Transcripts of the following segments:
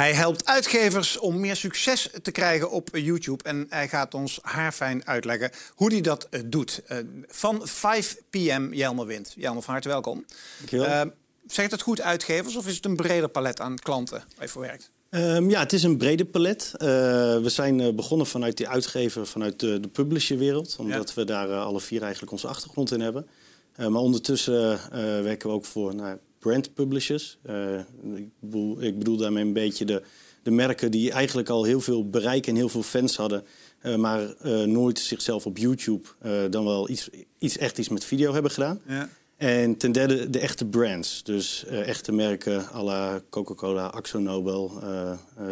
Hij helpt uitgevers om meer succes te krijgen op YouTube. En hij gaat ons haarfijn uitleggen hoe hij dat eh, doet. Uh, van 5 p.m. Jelmer Wind. Jelmer, van harte welkom. Dankjewel. Uh, zegt het goed uitgevers of is het een breder palet aan klanten waar je voor werkt? Um, ja, het is een breder palet. Uh, we zijn begonnen vanuit die uitgever, vanuit de, de publisherwereld. Omdat ja. we daar alle vier eigenlijk onze achtergrond in hebben. maar ondertussen werken we ook voor nou, brand publishers. Ik, bedoel, ik, bedoel, daarmee een beetje de, de, merken die eigenlijk al heel veel bereik en heel veel fans hadden. Maar nooit zichzelf op YouTube dan wel iets, iets echt iets met video hebben gedaan. Ja. En ten derde de echte brands. Dus echte merken à la Coca-Cola, Axo Nobel,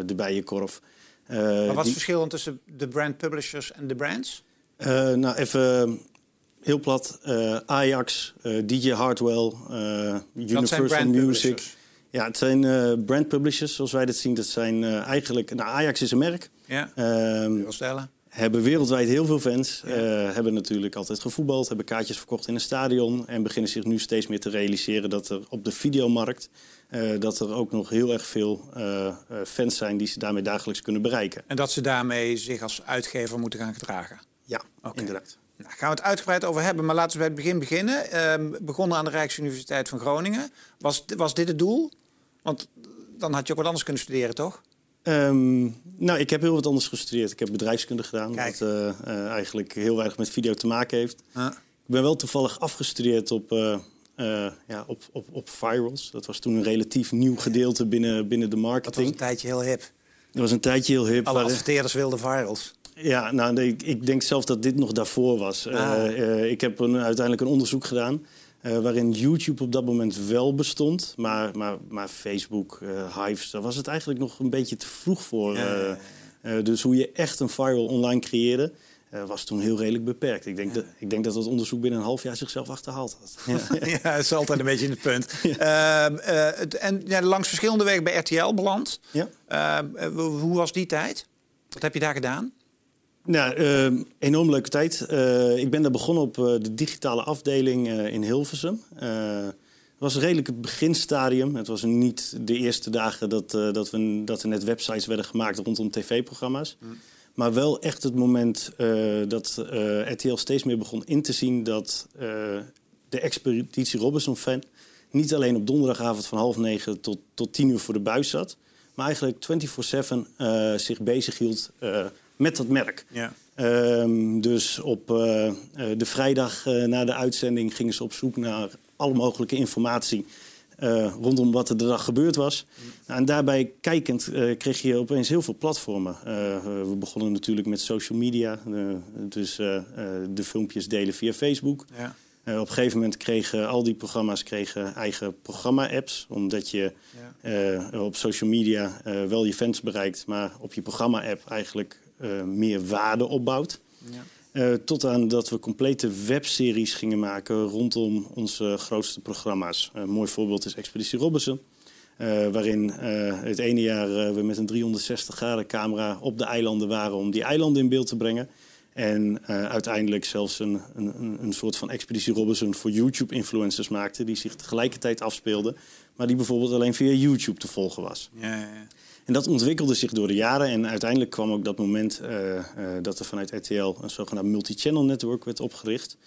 de Bijenkorf. maar wat is het verschil tussen de brand publishers en de brands? nou, even heel plat, uh, Ajax, uh, eh, DJ Hardwell, uh, Universal Music. Ja, het zijn brand publishers, zoals wij dat zien. Dat zijn eigenlijk... Nou, Ajax is een merk. Ja, um, stellen. Hebben wereldwijd heel veel fans. Ja. hebben natuurlijk altijd gevoetbald. Hebben kaartjes verkocht in een stadion. En beginnen zich nu steeds meer te realiseren dat er op de videomarkt... dat er ook nog heel erg veel fans zijn die ze daarmee dagelijks kunnen bereiken. En dat ze daarmee zich als uitgever moeten gaan gedragen? Ja, okay. inderdaad. Daar gaan we het uitgebreid over hebben, maar laten we bij het begin beginnen. Uh, begonnen aan de Rijksuniversiteit van Groningen. Was, was dit het doel? Want dan had je ook wat anders kunnen studeren, toch? Um, nou, ik heb heel wat anders gestudeerd. Ik heb bedrijfskunde gedaan, Kijk. wat uh, uh, eigenlijk heel weinig met video te maken heeft. Ah. Ik ben wel toevallig afgestudeerd op, uh, ja, op, op, op virals. Dat was toen een relatief nieuw gedeelte binnen, binnen de marketing. Dat was een tijdje heel hip. Dat was een tijdje heel hip. Alle adverteerders wilden virals. Ja, nou, ik, ik, denk zelf dat dit nog daarvoor was. Ah. Ik heb een, uiteindelijk een onderzoek gedaan. Uh, waarin YouTube op dat moment wel bestond. Maar, maar, maar Facebook, Hives, daar was het eigenlijk nog een beetje te vroeg voor. Ja, ja, dus hoe je echt een viral online creëerde, was toen heel redelijk beperkt. Ik denk, dat, ik denk dat dat onderzoek binnen een half jaar zichzelf achterhaald had. Ja, dat is altijd een beetje in het punt. Ehm, en ja, langs verschillende wegen bij RTL beland. Ja. Ehm, hoe was die tijd? Wat heb je daar gedaan? Nou, uh, enorm leuke tijd. Uh, ik ben daar begonnen op uh, de digitale afdeling uh, in Hilversum. het was redelijk het beginstadium. Het was niet de eerste dagen dat, dat, we, dat er net websites werden gemaakt rondom tv-programma's. Mm. Maar wel echt het moment dat RTL steeds meer begon in te zien dat de Expeditie Robinson-fan niet alleen op donderdagavond van half negen tot, tot tien uur voor de buis zat, maar eigenlijk 24-7 zich bezig hield met dat merk. Ja. Um, dus op uh, de vrijdag uh, na de uitzending gingen ze op zoek naar alle mogelijke informatie uh, rondom wat er de dag gebeurd was. Mm. en daarbij kijkend kreeg je opeens heel veel platformen. we begonnen natuurlijk met social media, dus de filmpjes delen via Facebook. Ja. op een gegeven moment kregen al die programma's kregen eigen programma-apps. Omdat je ja. op social media wel je fans bereikt, maar op je programma-app eigenlijk meer waarde opbouwt. Ja. Uh, tot aan dat we complete webseries gingen maken rondom onze grootste programma's. Een mooi voorbeeld is Expeditie Robinson. Uh, waarin het ene jaar we met een 360 graden camera op de eilanden waren om die eilanden in beeld te brengen. En uiteindelijk zelfs een, een, een soort van Expeditie Robinson voor YouTube-influencers maakten. Die zich tegelijkertijd afspeelden. Maar die bijvoorbeeld alleen via YouTube te volgen was. Ja, ja, ja. En dat ontwikkelde zich door de jaren. En uiteindelijk kwam ook dat moment uh, uh, dat er vanuit RTL een zogenaamd multi-channel network werd opgericht.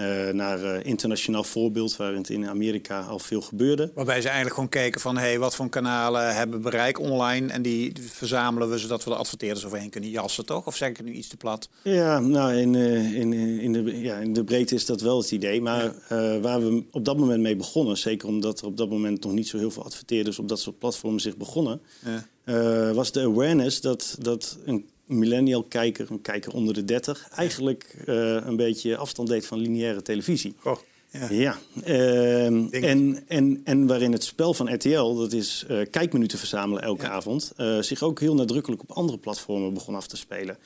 Uh, naar internationaal voorbeeld, waarin het in Amerika al veel gebeurde. Waarbij ze eigenlijk gewoon keken van hey, wat voor kanalen hebben bereik online. En die verzamelen we zodat we de adverteerders overheen kunnen jassen, toch? Of zeg ik nu iets te plat? Ja, nou in, in, in, de, ja, in de breedte is dat wel het idee. Maar ja. waar we op dat moment mee begonnen, zeker omdat er op dat moment nog niet zo heel veel adverteerders op dat soort platformen zich begonnen. Ja uh, was de awareness dat, dat een millennial kijker, een kijker onder de 30, eigenlijk uh, een beetje afstand deed van lineaire televisie. Oh, ja. ja. Uh, en, en, en waarin het spel van RTL, dat is uh, kijkminuten verzamelen elke ja. avond, zich ook heel nadrukkelijk op andere platformen begon af te spelen.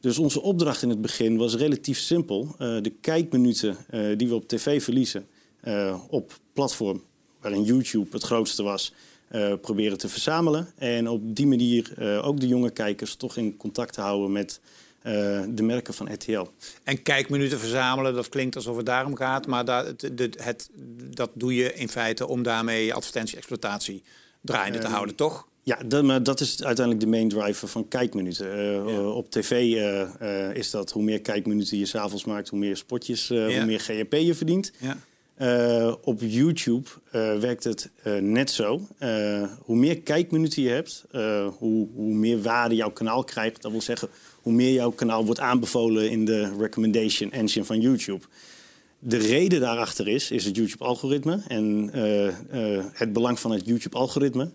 Dus onze opdracht in het begin was relatief simpel. de kijkminuten die we op tv verliezen op platform waarin YouTube het grootste was, eh, proberen te verzamelen. En op die manier uh, ook de jonge kijkers toch in contact te houden met uh, de merken van RTL. En kijkminuten verzamelen, dat klinkt alsof het daarom gaat. Maar dat, het, het, dat doe je in feite om daarmee advertentie-exploitatie draaiende te houden, toch? Ja, dat, maar dat is uiteindelijk de main driver van kijkminuten. Uh, ja. Op tv uh, uh, is dat hoe meer kijkminuten je s'avonds maakt, hoe meer spotjes, ja. hoe meer GRP je verdient. Ja. Uh, op YouTube uh, werkt het uh, net zo. hoe meer kijkminuten je hebt, hoe, hoe, meer waarde jouw kanaal krijgt. Dat wil zeggen, hoe meer jouw kanaal wordt aanbevolen in de recommendation engine van YouTube. De reden daarachter is, is het YouTube-algoritme. En het belang van het YouTube-algoritme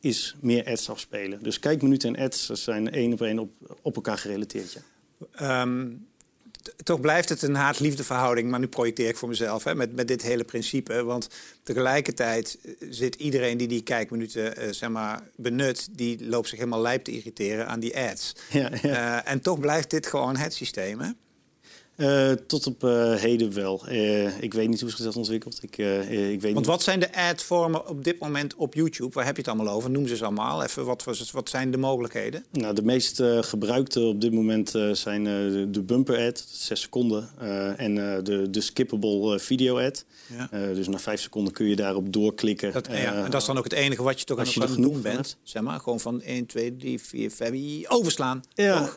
is meer ads afspelen. Dus kijkminuten en ads zijn één op één op, elkaar gerelateerd. Ja. Um toch blijft het een haat-liefde verhouding, maar nu projecteer ik voor mezelf hè, met, met dit hele principe. Want tegelijkertijd eh, zit iedereen die die kijkminuten uh, zeg maar, benut, die loopt zich helemaal lijp te irriteren aan die ads. Ja, ja. Uh, en toch blijft dit gewoon het systeem. Hè? Uh, tot op uh, heden wel. Uh, ik weet niet hoe zich dat ontwikkelt. Ik, ik weet Want wat zijn de ad-vormen op dit moment op YouTube? Waar heb je het allemaal over? Noem ze eens allemaal. Even, wat, wat zijn de mogelijkheden? Nou, de meest gebruikte op dit moment zijn de bumper-ad, 6 seconden. en de, de skippable video-ad. Ja. dus na 5 seconden kun je daarop doorklikken. Dat, ja, en dat is dan ook het enige wat je toch als je aan het doen bent. Hebt. Zeg maar, gewoon van 1, 2, 3, 4, 5, overslaan. Ja,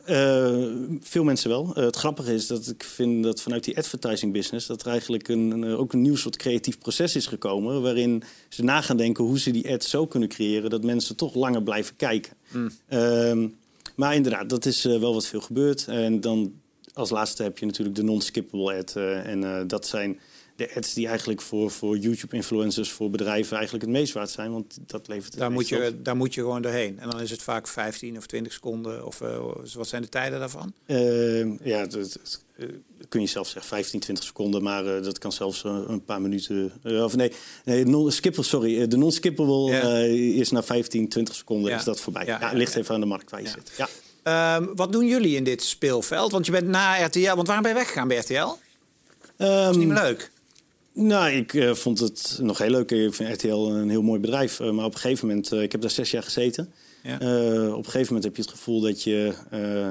veel mensen wel. het grappige is dat ik vind dat vanuit die advertising business... dat er eigenlijk een, een, ook een nieuw soort creatief proces is gekomen... waarin ze na gaan denken hoe ze die ads zo kunnen creëren... dat mensen toch langer blijven kijken. Mm. Um, maar inderdaad, dat is uh, wel wat veel gebeurd. En dan als laatste heb je natuurlijk de non-skippable ad. Uh, en uh, dat zijn de ads die eigenlijk voor, voor YouTube-influencers, voor bedrijven eigenlijk het meest waard zijn. Want dat levert daar moet je Daar moet je gewoon doorheen. En dan is het vaak 15 of 20 seconden. Of uh, wat zijn de tijden daarvan? Uh, ja, dat, uh, kun je zelf zeggen 15, 20 seconden. Maar dat kan zelfs een paar minuten. of nee, nee non sorry. De non-skippable ja. is na 15, 20 seconden ja. is dat voorbij. Ja, ja ligt even aan de markt waar je zit. Ja. Um, wat doen jullie in dit speelveld? Want je bent na RTL. Want waarom ben je weggegaan bij RTL? Um, dat is niet meer leuk. Nou, ik uh, vond het nog heel leuk. Ik vind RTL een heel mooi bedrijf. Uh, maar op een gegeven moment, uh, ik heb daar zes jaar gezeten. Ja. op een gegeven moment heb je het gevoel dat je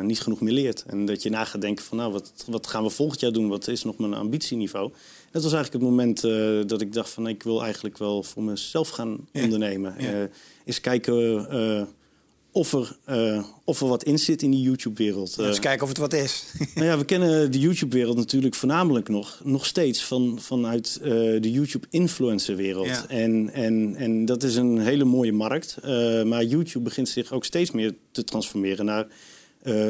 niet genoeg meer leert. En dat je na gaat denken van, nou, wat, wat gaan we volgend jaar doen? Wat is nog mijn ambitieniveau? Dat was eigenlijk het moment dat ik dacht van, ik wil eigenlijk wel voor mezelf gaan ja. ondernemen. Ja. eens kijken of er, uh, of er wat in zit in die YouTube-wereld. Eens kijken of het wat is. nou ja, we kennen de YouTube-wereld natuurlijk voornamelijk nog, nog steeds van, vanuit uh, de YouTube-influencer-wereld. Ja. En, en, en dat is een hele mooie markt. maar YouTube begint zich ook steeds meer te transformeren naar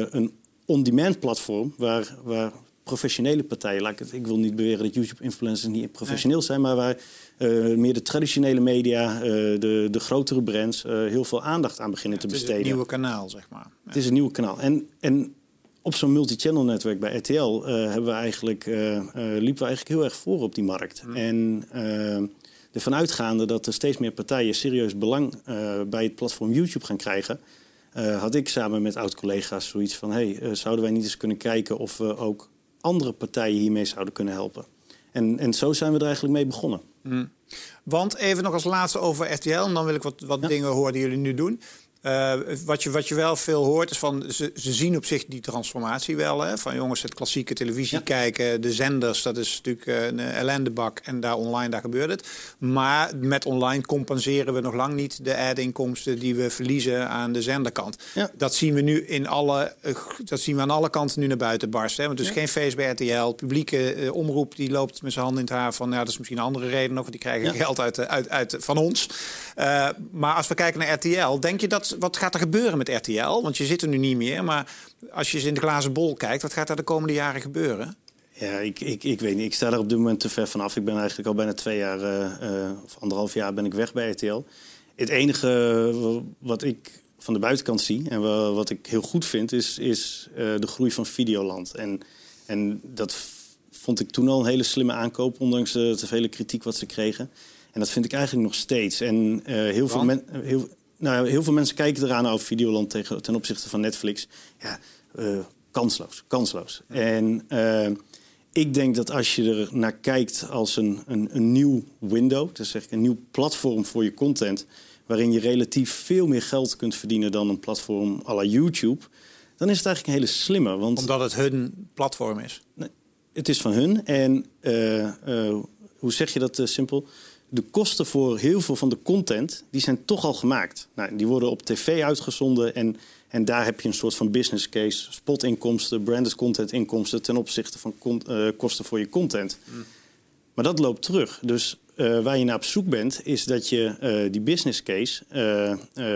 een on-demand platform waar, waar professionele partijen, laat ik, het, ik wil niet beweren dat YouTube-influencers niet professioneel zijn, maar waar uh, meer de traditionele media, uh, de, de grotere brands, uh, heel veel aandacht aan beginnen ja, te besteden. Het is een nieuwe kanaal, zeg maar. Ja. Het is een nieuwe kanaal. En, en op zo'n multi-channel netwerk bij RTL hebben we eigenlijk, liepen we eigenlijk heel erg voor op die markt. Hmm. En ervan uitgaande dat er steeds meer partijen serieus belang bij het platform YouTube gaan krijgen, had ik samen met oud-collega's zoiets van: hey, zouden wij niet eens kunnen kijken of we ook andere partijen hiermee zouden kunnen helpen? En, en zo zijn we er eigenlijk mee begonnen. Mm. Want even nog als laatste over RTL, en dan wil ik wat, wat ja. dingen horen die jullie nu doen. Uh, wat, je, wat je wel veel hoort is van ze, ze zien op zich die transformatie wel. Hè? Van jongens, het klassieke televisie ja. kijken, de zenders, dat is natuurlijk uh, een ellendebak. En daar online, daar gebeurt het. Maar met online compenseren we nog lang niet de ad-inkomsten die we verliezen aan de zenderkant. Ja. Dat zien we nu in alle, uh, dat zien we aan alle kanten nu naar buiten barsten. Hè? Want dus geen feest bij RTL. publieke omroep die loopt met zijn hand in het haar van, nou, dat is misschien een andere reden nog, want die krijgen geld uit, uit, uit, van ons. maar als we kijken naar RTL, denk je dat wat gaat er gebeuren met RTL? Want je zit er nu niet meer. Maar als je in de glazen bol kijkt, wat gaat er de komende jaren gebeuren? Ja, ik, ik, ik weet niet. Ik sta er op dit moment te ver vanaf. Ik ben eigenlijk al bijna twee jaar, uh, of anderhalf jaar ben ik weg bij RTL. Het enige wat ik van de buitenkant zie en wat ik heel goed vind, is, is uh, de groei van Videoland. En, en dat vond ik toen al een hele slimme aankoop, ondanks de te vele kritiek wat ze kregen. En dat vind ik eigenlijk nog steeds. En uh, heel, veel mensen. Nou, heel veel mensen kijken eraan over Videoland tegen, ten opzichte van Netflix. Ja, uh, kansloos, kansloos. En uh, ik denk dat als je er naar kijkt als een, een, een nieuw window, dus zeg ik een nieuw platform voor je content, waarin je relatief veel meer geld kunt verdienen dan een platform à la YouTube, dan is het eigenlijk een hele slimme. Want Omdat het hun platform is. het is van hun. En eh, eh, hoe zeg je dat eh, simpel? De kosten voor heel veel van de content, die zijn toch al gemaakt. Nou, die worden op tv uitgezonden en, en daar heb je een soort van business case. Spotinkomsten, branded content inkomsten ten opzichte van con- eh, kosten voor je content. Maar dat loopt terug. Dus eh, waar je naar op zoek bent, is dat je eh, die business case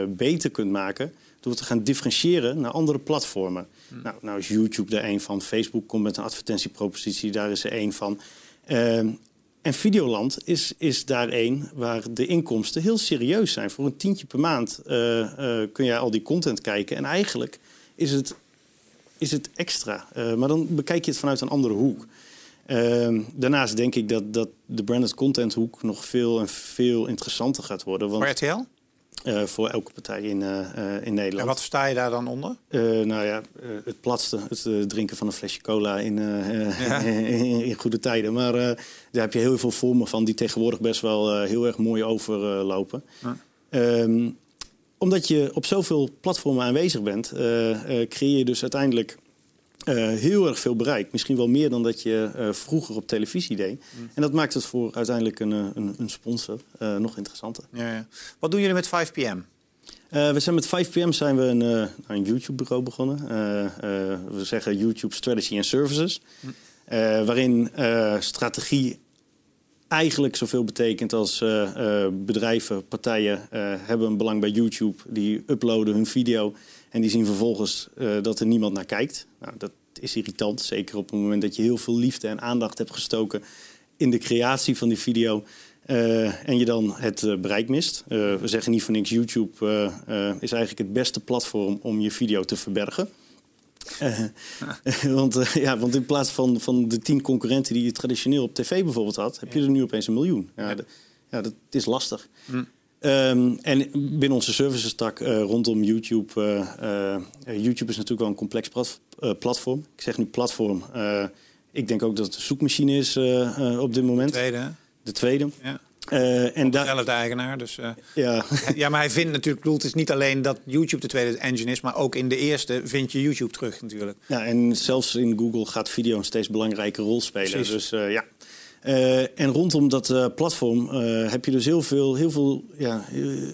beter kunt maken door te gaan differentiëren naar andere platformen. Nou, nou is YouTube er een van, Facebook komt met een advertentiepropositie, daar is er één van. Ehm, en Videoland is, is daar één waar de inkomsten heel serieus zijn. Voor een tientje per maand eh, eh, kun je al die content kijken. En eigenlijk is het, is het extra. Eh, maar dan bekijk je het vanuit een andere hoek. Ehm, daarnaast denk ik dat, dat de branded content hoek nog veel en veel interessanter gaat worden. Want, RTL? Eh, voor elke partij in, eh, eh, in Nederland. En wat sta je daar dan onder? Nou ja, het platste, het drinken van een flesje cola in, Ja. in, in goede tijden. Maar daar heb je heel veel vormen van die tegenwoordig best wel heel erg mooi overlopen. Ja. Ehm, omdat je op zoveel platformen aanwezig bent, creëer je dus uiteindelijk eh, heel erg veel bereik. Misschien wel meer dan dat je eh, vroeger op televisie deed. En dat maakt het voor uiteindelijk een, eh, een, een sponsor nog interessanter. Ja, ja. Wat doen jullie met 5PM? Eh, we zijn met 5PM zijn we een, eh, een YouTube-bureau begonnen. We zeggen YouTube Strategy and Services. Eh, waarin strategie eigenlijk zoveel betekent als eh, eh, bedrijven, partijen eh, hebben een belang bij YouTube. Die uploaden hun video en die zien vervolgens dat er niemand naar kijkt. Nou, dat is irritant, zeker op het moment dat je heel veel liefde en aandacht hebt gestoken in de creatie van die video. en je dan het bereik mist. We zeggen niet voor niks, YouTube is eigenlijk het beste platform om je video te verbergen. Eh, want, eh, ja, want in plaats van, van de tien concurrenten die je traditioneel op tv bijvoorbeeld had, heb je er nu opeens een miljoen. Ja, de- ja dat is lastig. Ehm, en binnen onze services tak eh, rondom YouTube. YouTube is natuurlijk wel een complex plat- platform. Ik zeg nu platform. ik denk ook dat het een zoekmachine is op dit moment. Tweede, hè? De tweede. Ja. Eh, en daar, Zelfde eigenaar, dus... eh, ja, ja, maar hij vindt natuurlijk... bedoel, Het is niet alleen dat YouTube de tweede engine is... maar ook in de eerste vind je YouTube terug natuurlijk. Ja, en zelfs in Google gaat video een steeds belangrijke rol spelen. Precies. Dus eh, ja. En rondom dat platform heb je dus heel veel, heel, veel, ja,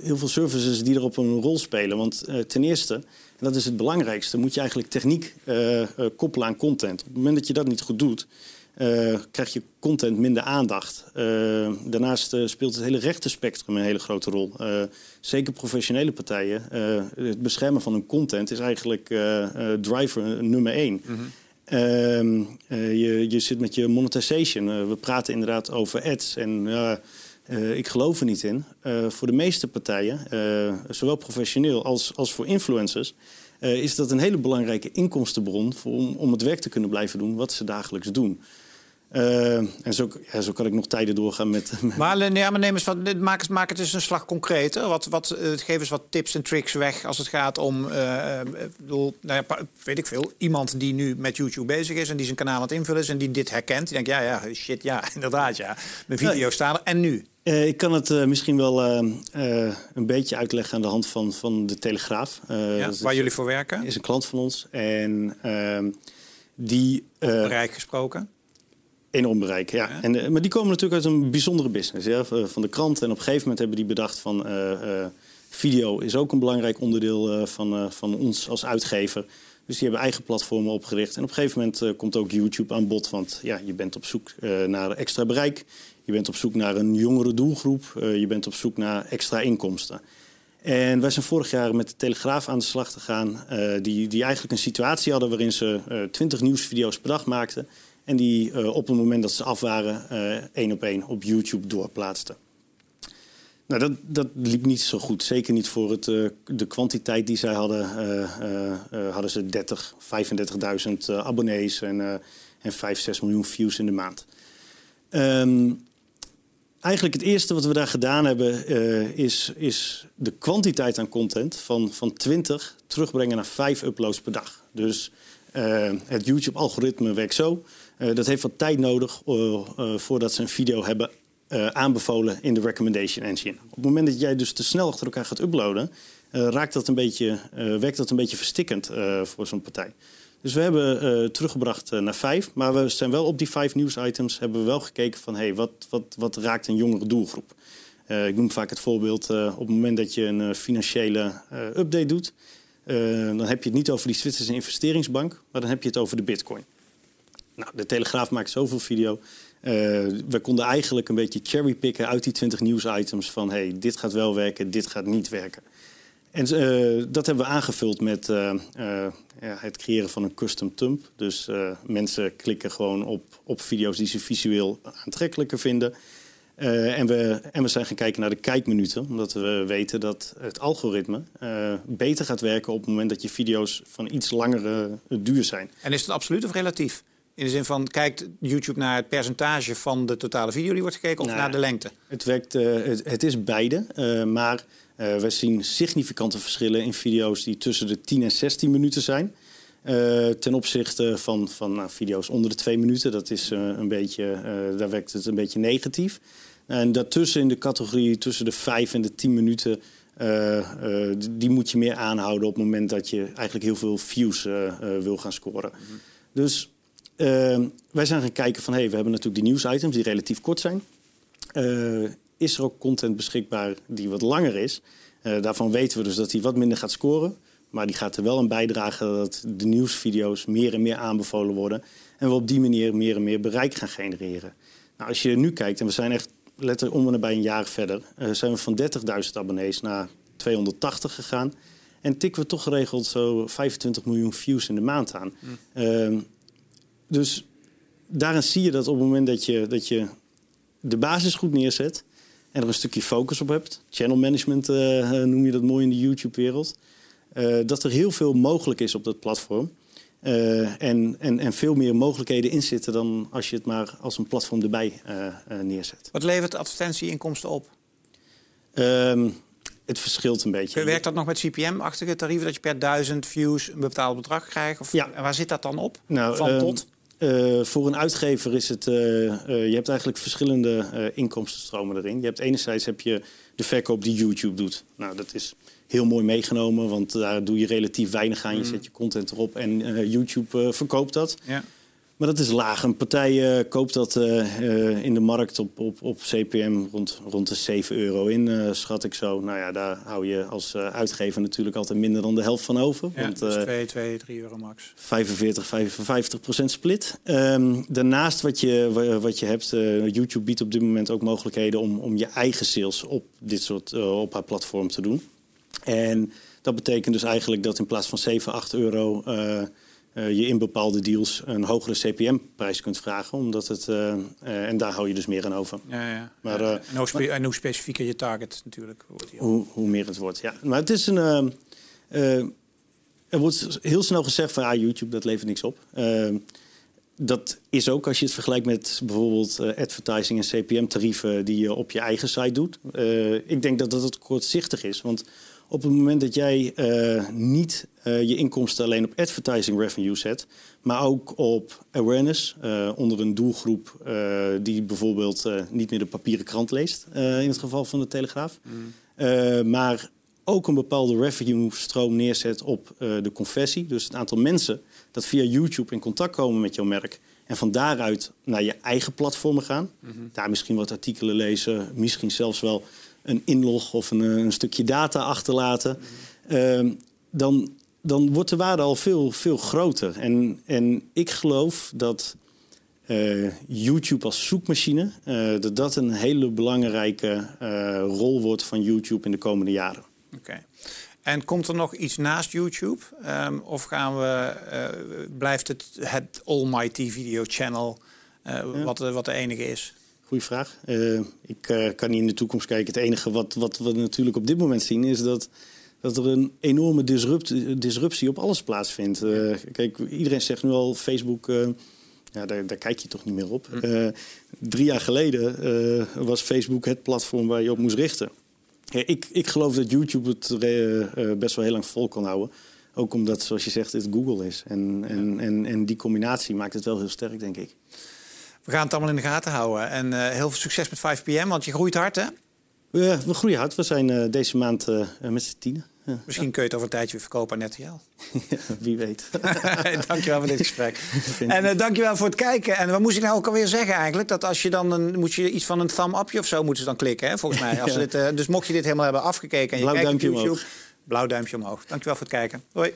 heel veel services die erop een rol spelen. Want ten eerste, en dat is het belangrijkste, moet je eigenlijk techniek koppelen aan content. Op het moment dat je dat niet goed doet, eh, krijg je content minder aandacht. Eh, daarnaast eh, speelt het hele rechtenspectrum een hele grote rol. Zeker professionele partijen. het beschermen van hun content is eigenlijk driver nummer één. Ehm, eh, je, je zit met je monetization. We praten inderdaad over ads. En ik geloof er niet in. Voor de meeste partijen, zowel professioneel als, als voor influencers, is dat een hele belangrijke inkomstenbron voor, om, om het werk te kunnen blijven doen wat ze dagelijks doen. Eh, en zo, ja, zo kan ik nog tijden doorgaan met. Maar, eh, ja, maar neem eens wat, maak, het, maak het eens een slag concreter. Wat, wat, eh, geef eens wat tips en tricks weg als het gaat om... ik bedoel, nou ja, weet ik veel, iemand die nu met YouTube bezig is... en die zijn kanaal aan het invullen is en die dit herkent. Die denkt, ja, ja, shit, ja, inderdaad, ja. Mijn video staan er. En nu? Ik kan het misschien wel een beetje uitleggen aan de hand van, van de Telegraaf. Ja, dat is- waar jullie voor werken? is een klant van ons. En ehm, die Bereik gesproken. Enorm bereik, ja. Ja. En, eh, maar die komen natuurlijk uit een bijzondere business ja, v- van de krant. En op een gegeven moment hebben die bedacht van eh, eh, video is ook een belangrijk onderdeel eh, van, eh, van ons als uitgever. Dus die hebben eigen platformen opgericht. En op een gegeven moment eh, komt ook YouTube aan bod. Want ja, je bent op zoek eh, naar extra bereik. Je bent op zoek naar een jongere doelgroep. eh, je bent op zoek naar extra inkomsten. En wij zijn vorig jaar met de Telegraaf aan de slag te gaan. eh, die, die eigenlijk een situatie hadden waarin ze eh 20 nieuwsvideo's per dag maakten. En die eh, op het moment dat ze af waren, eh, één op één op YouTube doorplaatsten. Nou, dat, dat liep niet zo goed. Zeker niet voor het, eh, de kwantiteit die zij hadden. hadden ze 30, 35.000 eh, abonnees en, en 5, 6 miljoen views in de maand. Ehm, eigenlijk het eerste wat we daar gedaan hebben, is, is de kwantiteit aan content van, van 20 terugbrengen naar 5 uploads per dag. Dus het YouTube-algoritme werkt zo. Eh, dat heeft wat tijd nodig eh, eh, voordat ze een video hebben aanbevolen in de recommendation engine. Op het moment dat jij dus te snel achter elkaar gaat uploaden, raakt dat een beetje, werkt dat een beetje verstikkend voor zo'n partij. Dus we hebben teruggebracht naar vijf, maar we zijn wel op die vijf nieuwsitems hebben we wel gekeken van hey, wat, wat, wat raakt een jongere doelgroep. ik noem vaak het voorbeeld op het moment dat je een financiële update doet, dan heb je het niet over die Zwitserse investeringsbank, maar dan heb je het over de bitcoin. Nou, de Telegraaf maakt zoveel video. Uh, we konden eigenlijk een beetje cherrypicken uit die 20 nieuwsitems van hey, dit gaat wel werken, dit gaat niet werken. En uh, dat hebben we aangevuld met uh, ja, het creëren van een custom thumb. Dus mensen klikken gewoon op, op video's die ze visueel aantrekkelijker vinden. en, we, en we zijn gaan kijken naar de kijkminuten, omdat we weten dat het algoritme beter gaat werken op het moment dat je video's van iets langere duur zijn. En is het absoluut of relatief? In de zin van, kijkt YouTube naar het percentage van de totale video die wordt gekeken of nou, naar de lengte? Het, werkt, uh, het, het, is beide, uh, maar uh, we zien significante verschillen in video's die tussen de 10 en 16 minuten zijn. ten opzichte van, van nou, video's onder de 2 minuten. Dat is een beetje, daar werkt het een beetje negatief. En daartussen in de categorie tussen de 5 en de 10 minuten die moet je meer aanhouden op het moment dat je eigenlijk heel veel views wil gaan scoren. Mm -hmm. Dus wij zijn gaan kijken van, hey, we hebben natuurlijk die nieuwsitems die relatief kort zijn. Uh, is er ook content beschikbaar die wat langer is? Uh, daarvan weten we dus dat die wat minder gaat scoren. Maar die gaat er wel aan bijdragen dat de nieuwsvideo's meer en meer aanbevolen worden. En we op die manier meer en meer bereik gaan genereren. Nou, als je nu kijkt, en we zijn echt letterlijk om en nabij een jaar verder... zijn we van 30.000 abonnees naar 280 gegaan. En tikken we toch geregeld zo 25 miljoen views in de maand aan. Mm dus daarin zie je dat op het moment dat je, dat je de basis goed neerzet en er een stukje focus op hebt, channel management uh, noem je dat mooi in de YouTube-wereld, uh, dat er heel veel mogelijk is op dat platform. Uh, en, en, en veel meer mogelijkheden in zitten dan als je het maar als een platform erbij neerzet. Wat levert advertentieinkomsten op? Ehm, het verschilt een beetje. Werkt dat nog met CPM-achtige tarieven dat je per duizend views een bepaald bedrag krijgt? Of ja. waar zit dat dan op? Nou, Van ehm, tot? Uh, voor een uitgever is het. Uh, uh, je hebt eigenlijk verschillende inkomstenstromen erin. Je hebt enerzijds heb je de verkoop die YouTube doet. Nou, dat is heel mooi meegenomen, want daar doe je relatief weinig aan. Je mm. zet je content erop en YouTube verkoopt dat. Ja. Maar dat is laag. Een partij uh, koopt dat uh, in de markt op, op, op CPM rond, rond de 7 euro in, schat ik zo. Nou ja, daar hou je als uitgever natuurlijk altijd minder dan de helft van over. Ja, want, dus 2, 2, 3 euro max. 45, 55 procent split. Um, daarnaast wat je, wat je hebt, YouTube biedt op dit moment ook mogelijkheden om, om je eigen sales op dit soort op haar platform te doen. En dat betekent dus eigenlijk dat in plaats van 7, 8 euro uh, je in bepaalde deals een hogere CPM-prijs kunt vragen. Omdat het, uh, uh, en daar hou je dus meer aan over. Ja, ja. Maar, en, hoe en, hoe specifieker je target natuurlijk. Hoe, hoe meer het wordt, ja. Maar het is een... er wordt heel snel gezegd van ah, YouTube, dat levert niks op. dat is ook als je het vergelijkt met bijvoorbeeld advertising en CPM-tarieven die je op je eigen site doet. ik denk dat dat het kortzichtig is. Want op het moment dat jij uh, niet uh, je inkomsten alleen op advertising revenue zet, maar ook op awareness onder een doelgroep die bijvoorbeeld niet meer de papieren krant leest, in het geval van de Telegraaf, mm. maar ook een bepaalde revenue-stroom neerzet op de conversie, dus het aantal mensen dat via YouTube in contact komen met jouw merk en van daaruit naar je eigen platformen gaan, mm -hmm. daar misschien wat artikelen lezen, misschien zelfs wel een inlog of een, eh, een stukje data achterlaten, uh, dan, dan wordt de waarde al veel, veel groter. En, en ik geloof dat uh, YouTube als zoekmachine, uh, dat dat een hele belangrijke rol wordt van YouTube in de komende jaren. Oké. En komt er nog iets naast YouTube? Um, of gaan we, blijft het het almighty video channel ja. wat, wat de enige is? Goeie vraag. Uh, ik kan niet in de toekomst kijken. Het enige wat, wat we natuurlijk op dit moment zien is dat, dat er een enorme disrupt, disruptie op alles plaatsvindt. Kijk, iedereen zegt nu al Facebook. ja, daar, daar, kijk je toch niet meer op. Hm. drie jaar geleden was Facebook het platform waar je op moest richten. Ik, ik geloof dat YouTube het best wel heel lang vol kan houden. Ook omdat, zoals je zegt, het Google is. En, en, en, en die combinatie maakt het wel heel sterk, denk ik. We gaan het allemaal in de gaten houden. En eh, heel veel succes met 5PM, want je groeit hard, hè? We, we groeien hard. We zijn uh, deze maand met z'n tienen. Ja. Misschien kun je het over een tijdje weer verkopen aan RTL. wie weet. dankjewel voor dit gesprek. en uh, dankjewel voor het kijken. En wat moest ik nou ook alweer zeggen eigenlijk? Dat als je dan een, moet je iets van een thumb upje of zo moeten ze dan klikken, hè, volgens mij. Als ja. dit, uh, dus mocht je dit helemaal hebben afgekeken en je Blauw kijkt duimpje op YouTube, omhoog. blauw duimpje omhoog. Dankjewel voor het kijken. Hoi.